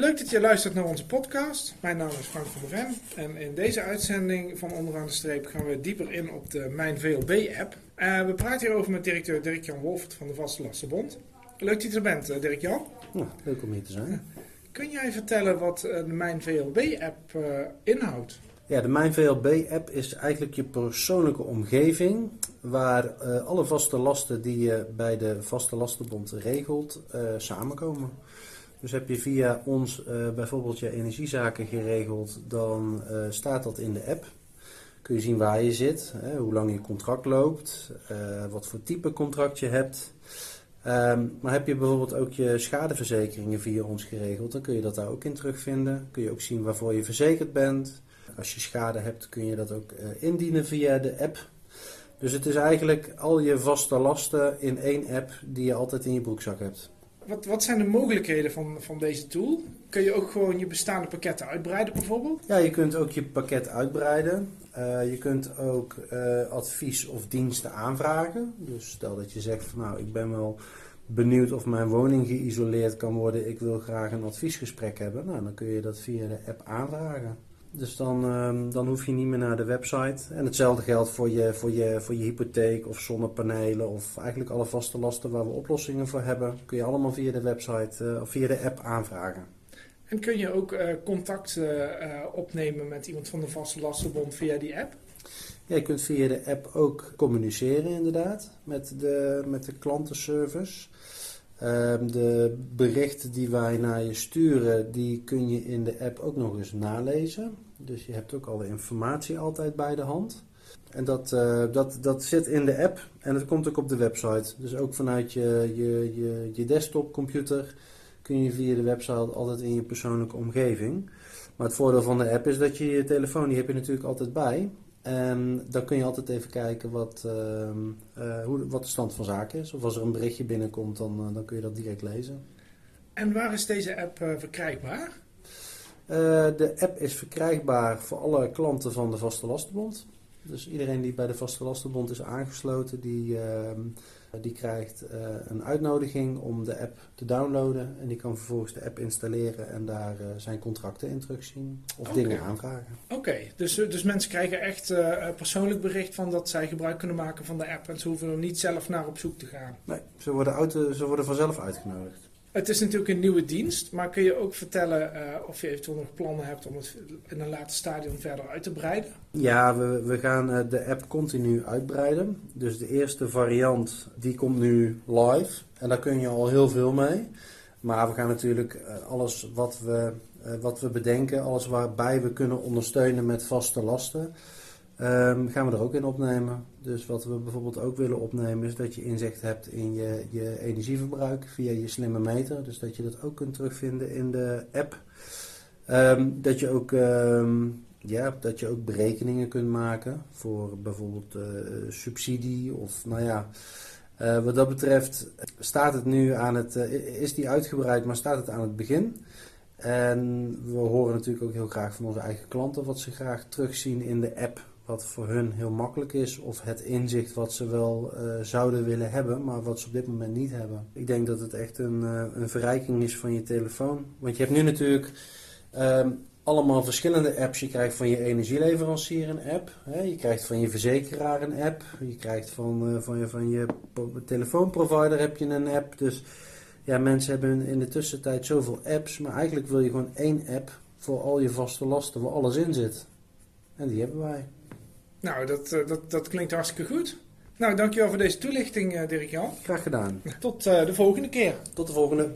leuk dat je luistert naar onze podcast. Mijn naam is Frank van Bren en in deze uitzending van Onderaan de Streep gaan we dieper in op de Mijn VLB-app. Uh, we praten hierover met directeur Dirk-Jan Wolfert van de Vaste Lastenbond. Leuk dat je er bent, uh, Dirk-Jan. Ja, leuk om hier te zijn. Kun jij vertellen wat uh, de Mijn VLB-app inhoudt? Ja, de Mijn VLB-app is eigenlijk je persoonlijke omgeving waar alle vaste lasten die je bij de Vaste Lastenbond regelt samenkomen. Dus heb je via ons uh, bijvoorbeeld je energiezaken geregeld, dan uh, staat dat in de app. Kun je zien waar je zit, hè, hoe lang je contract loopt, uh, wat voor type contract je hebt. Um, maar heb je bijvoorbeeld ook je schadeverzekeringen via ons geregeld, dan kun je dat daar ook in terugvinden. Kun je ook zien waarvoor je verzekerd bent. Als je schade hebt, kun je dat ook indienen via de app. Dus het is eigenlijk al je vaste lasten in één app die je altijd in je broekzak hebt. Wat, wat zijn de mogelijkheden van, van deze tool? Kun je ook gewoon je bestaande pakketten uitbreiden bijvoorbeeld? Ja, je kunt ook je pakket uitbreiden. Uh, je kunt ook uh, advies of diensten aanvragen. Dus stel dat je zegt van nou, ik ben wel benieuwd of mijn woning geïsoleerd kan worden. Ik wil graag een adviesgesprek hebben. Nou, dan kun je dat via de app aanvragen. Dus dan, um, dan hoef je niet meer naar de website. En hetzelfde geldt voor je, voor, je, voor je hypotheek of zonnepanelen of eigenlijk alle vaste lasten waar we oplossingen voor hebben. Kun je allemaal via de website uh, of via de app aanvragen. En kun je ook uh, contact uh, opnemen met iemand van de Vaste Lastenbond via die app? Ja, je kunt via de app ook communiceren inderdaad met de, met de klantenservice. Um, de berichten die wij naar je sturen, die kun je in de app ook nog eens nalezen. Dus je hebt ook alle informatie altijd bij de hand. En dat, uh, dat, dat zit in de app en het komt ook op de website. Dus ook vanuit je, je, je, je desktopcomputer kun je via de website altijd in je persoonlijke omgeving. Maar het voordeel van de app is dat je je telefoon, die heb je natuurlijk altijd bij. En dan kun je altijd even kijken wat, uh, uh, hoe, wat de stand van zaken is. Of als er een berichtje binnenkomt, dan, uh, dan kun je dat direct lezen. En waar is deze app eh, verkrijgbaar? de app is verkrijgbaar voor alle klanten van de Vaste Lastenbond. Dus iedereen die bij de Vaste Lastenbond is aangesloten, die, ehm, die krijgt uh, een uitnodiging om de app te downloaden. En die kan vervolgens de app installeren en daar uh, zijn contracten in terugzien of okay. dingen aanvragen. Oké, okay. dus, dus mensen krijgen echt persoonlijk bericht van dat zij gebruik kunnen maken van de app. En ze hoeven er niet zelf naar op zoek te gaan. Nee, ze worden, auto, ze worden vanzelf uitgenodigd. Het is natuurlijk een nieuwe dienst, maar kun je ook vertellen uh, of je eventueel nog plannen hebt om het in een later stadium verder uit te breiden? Ja, we, we gaan uh, de app continu uitbreiden. Dus de eerste variant die komt nu live en daar kun je al heel veel mee. Maar we gaan natuurlijk uh, alles wat we, wat we bedenken, alles waarbij we kunnen ondersteunen met vaste lasten. Um, gaan we er ook in opnemen. Dus wat we bijvoorbeeld ook willen opnemen is dat je inzicht hebt in je, je energieverbruik via je slimme meter. Dus dat je dat ook kunt terugvinden in de app. Um, dat, je ook, um, ja, dat je ook berekeningen kunt maken voor bijvoorbeeld uh, subsidie of nou ja. Uh, wat dat betreft staat het nu aan het, uh, is die uitgebreid, maar staat het aan het begin. En we horen natuurlijk ook heel graag van onze eigen klanten wat ze graag terugzien in de app wat voor hun heel makkelijk is, of het inzicht wat ze wel uh, zouden willen hebben, maar wat ze op dit moment niet hebben. Ik denk dat het echt een, uh, een verrijking is van je telefoon. Want je hebt nu natuurlijk um, allemaal verschillende apps. Je krijgt van je energieleverancier een app, hè? je krijgt van je verzekeraar een app, je krijgt van, uh, van, je, van je telefoonprovider heb je een app. Dus ja, mensen hebben in de tussentijd zoveel apps, maar eigenlijk wil je gewoon één app voor al je vaste lasten waar alles in zit. En die hebben wij. Nou, dat, dat, dat klinkt hartstikke goed. Nou, dankjewel voor deze toelichting, Dirk-Jan. Graag gedaan. Tot uh, de volgende keer. Tot de volgende.